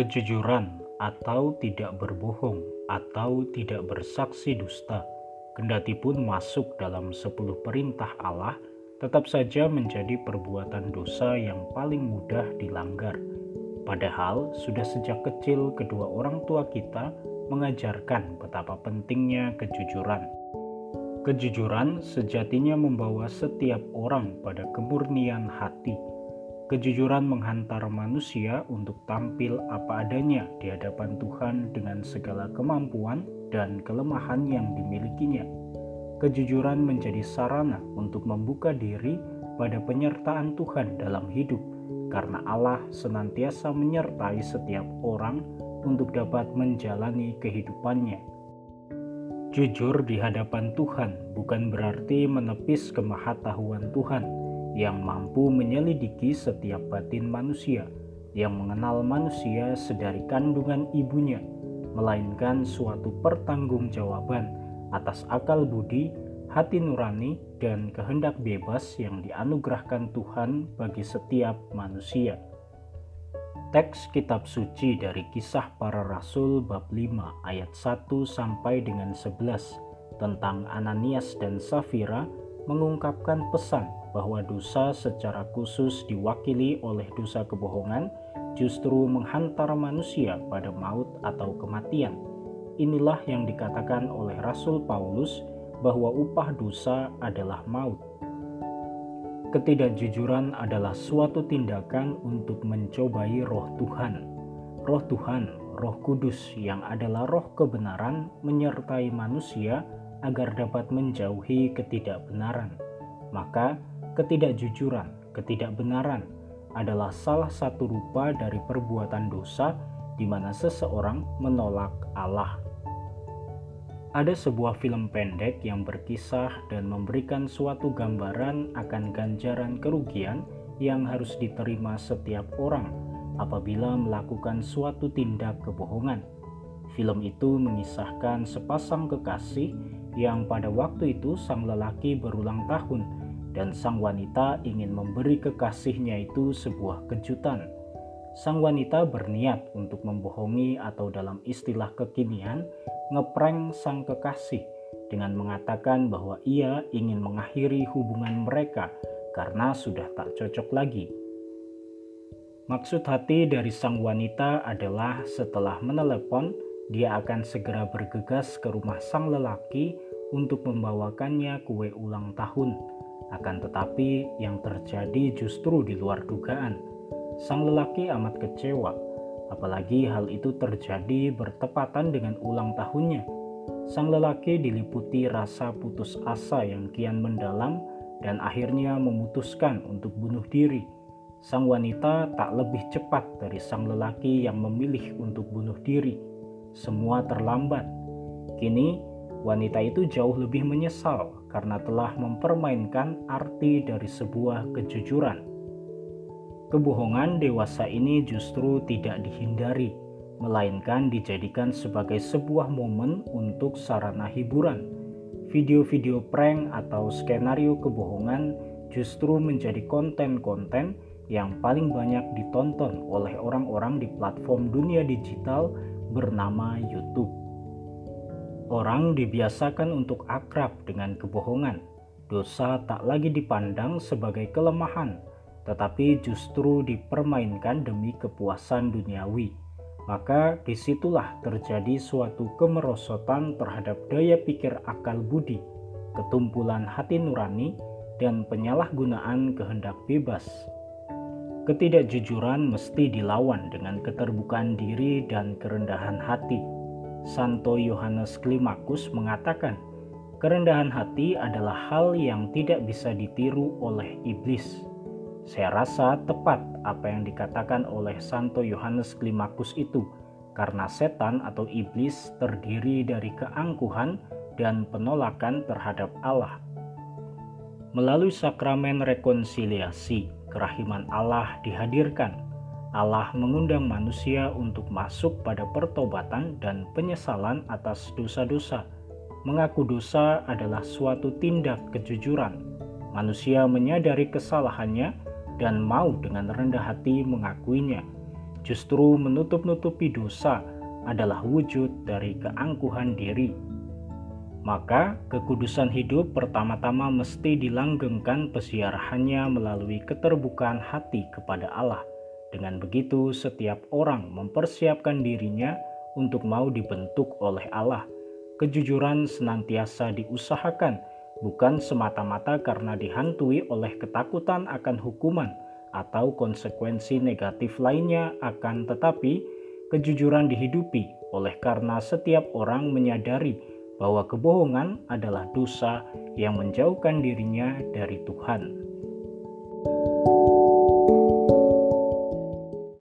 Kejujuran atau tidak berbohong atau tidak bersaksi dusta, kendati pun masuk dalam sepuluh perintah Allah, tetap saja menjadi perbuatan dosa yang paling mudah dilanggar. Padahal sudah sejak kecil kedua orang tua kita mengajarkan betapa pentingnya kejujuran. Kejujuran sejatinya membawa setiap orang pada kemurnian hati Kejujuran menghantar manusia untuk tampil apa adanya di hadapan Tuhan dengan segala kemampuan dan kelemahan yang dimilikinya. Kejujuran menjadi sarana untuk membuka diri pada penyertaan Tuhan dalam hidup, karena Allah senantiasa menyertai setiap orang untuk dapat menjalani kehidupannya. Jujur di hadapan Tuhan bukan berarti menepis kemahatauan Tuhan yang mampu menyelidiki setiap batin manusia, yang mengenal manusia sedari kandungan ibunya, melainkan suatu pertanggungjawaban atas akal budi, hati nurani, dan kehendak bebas yang dianugerahkan Tuhan bagi setiap manusia. Teks kitab suci dari kisah para rasul bab 5 ayat 1 sampai dengan 11 tentang Ananias dan Safira mengungkapkan pesan bahwa dosa secara khusus diwakili oleh dosa kebohongan justru menghantar manusia pada maut atau kematian. Inilah yang dikatakan oleh Rasul Paulus bahwa upah dosa adalah maut. Ketidakjujuran adalah suatu tindakan untuk mencobai roh Tuhan. Roh Tuhan, roh kudus yang adalah roh kebenaran menyertai manusia agar dapat menjauhi ketidakbenaran. Maka ketidakjujuran, ketidakbenaran adalah salah satu rupa dari perbuatan dosa di mana seseorang menolak Allah. Ada sebuah film pendek yang berkisah dan memberikan suatu gambaran akan ganjaran kerugian yang harus diterima setiap orang apabila melakukan suatu tindak kebohongan. Film itu mengisahkan sepasang kekasih yang pada waktu itu sang lelaki berulang tahun dan sang wanita ingin memberi kekasihnya itu sebuah kejutan. Sang wanita berniat untuk membohongi atau dalam istilah kekinian, ngeprank sang kekasih dengan mengatakan bahwa ia ingin mengakhiri hubungan mereka karena sudah tak cocok lagi. Maksud hati dari sang wanita adalah setelah menelepon, dia akan segera bergegas ke rumah sang lelaki untuk membawakannya kue ulang tahun akan tetapi yang terjadi justru di luar dugaan. Sang lelaki amat kecewa, apalagi hal itu terjadi bertepatan dengan ulang tahunnya. Sang lelaki diliputi rasa putus asa yang kian mendalam dan akhirnya memutuskan untuk bunuh diri. Sang wanita tak lebih cepat dari sang lelaki yang memilih untuk bunuh diri. Semua terlambat. Kini, wanita itu jauh lebih menyesal karena telah mempermainkan arti dari sebuah kejujuran. Kebohongan dewasa ini justru tidak dihindari, melainkan dijadikan sebagai sebuah momen untuk sarana hiburan. Video-video prank atau skenario kebohongan justru menjadi konten-konten yang paling banyak ditonton oleh orang-orang di platform dunia digital bernama YouTube. Orang dibiasakan untuk akrab dengan kebohongan. Dosa tak lagi dipandang sebagai kelemahan, tetapi justru dipermainkan demi kepuasan duniawi. Maka di situlah terjadi suatu kemerosotan terhadap daya pikir akal budi, ketumpulan hati nurani, dan penyalahgunaan kehendak bebas. Ketidakjujuran mesti dilawan dengan keterbukaan diri dan kerendahan hati Santo Yohanes Klimakus mengatakan, kerendahan hati adalah hal yang tidak bisa ditiru oleh iblis. Saya rasa tepat apa yang dikatakan oleh Santo Yohanes Klimakus itu, karena setan atau iblis terdiri dari keangkuhan dan penolakan terhadap Allah. Melalui sakramen rekonsiliasi, kerahiman Allah dihadirkan Allah mengundang manusia untuk masuk pada pertobatan dan penyesalan atas dosa-dosa. Mengaku dosa adalah suatu tindak kejujuran. Manusia menyadari kesalahannya dan mau dengan rendah hati mengakuinya. Justru menutup-nutupi dosa adalah wujud dari keangkuhan diri. Maka, kekudusan hidup pertama-tama mesti dilanggengkan pesiarahannya melalui keterbukaan hati kepada Allah. Dengan begitu, setiap orang mempersiapkan dirinya untuk mau dibentuk oleh Allah. Kejujuran senantiasa diusahakan, bukan semata-mata karena dihantui oleh ketakutan akan hukuman atau konsekuensi negatif lainnya, akan tetapi kejujuran dihidupi oleh karena setiap orang menyadari bahwa kebohongan adalah dosa yang menjauhkan dirinya dari Tuhan.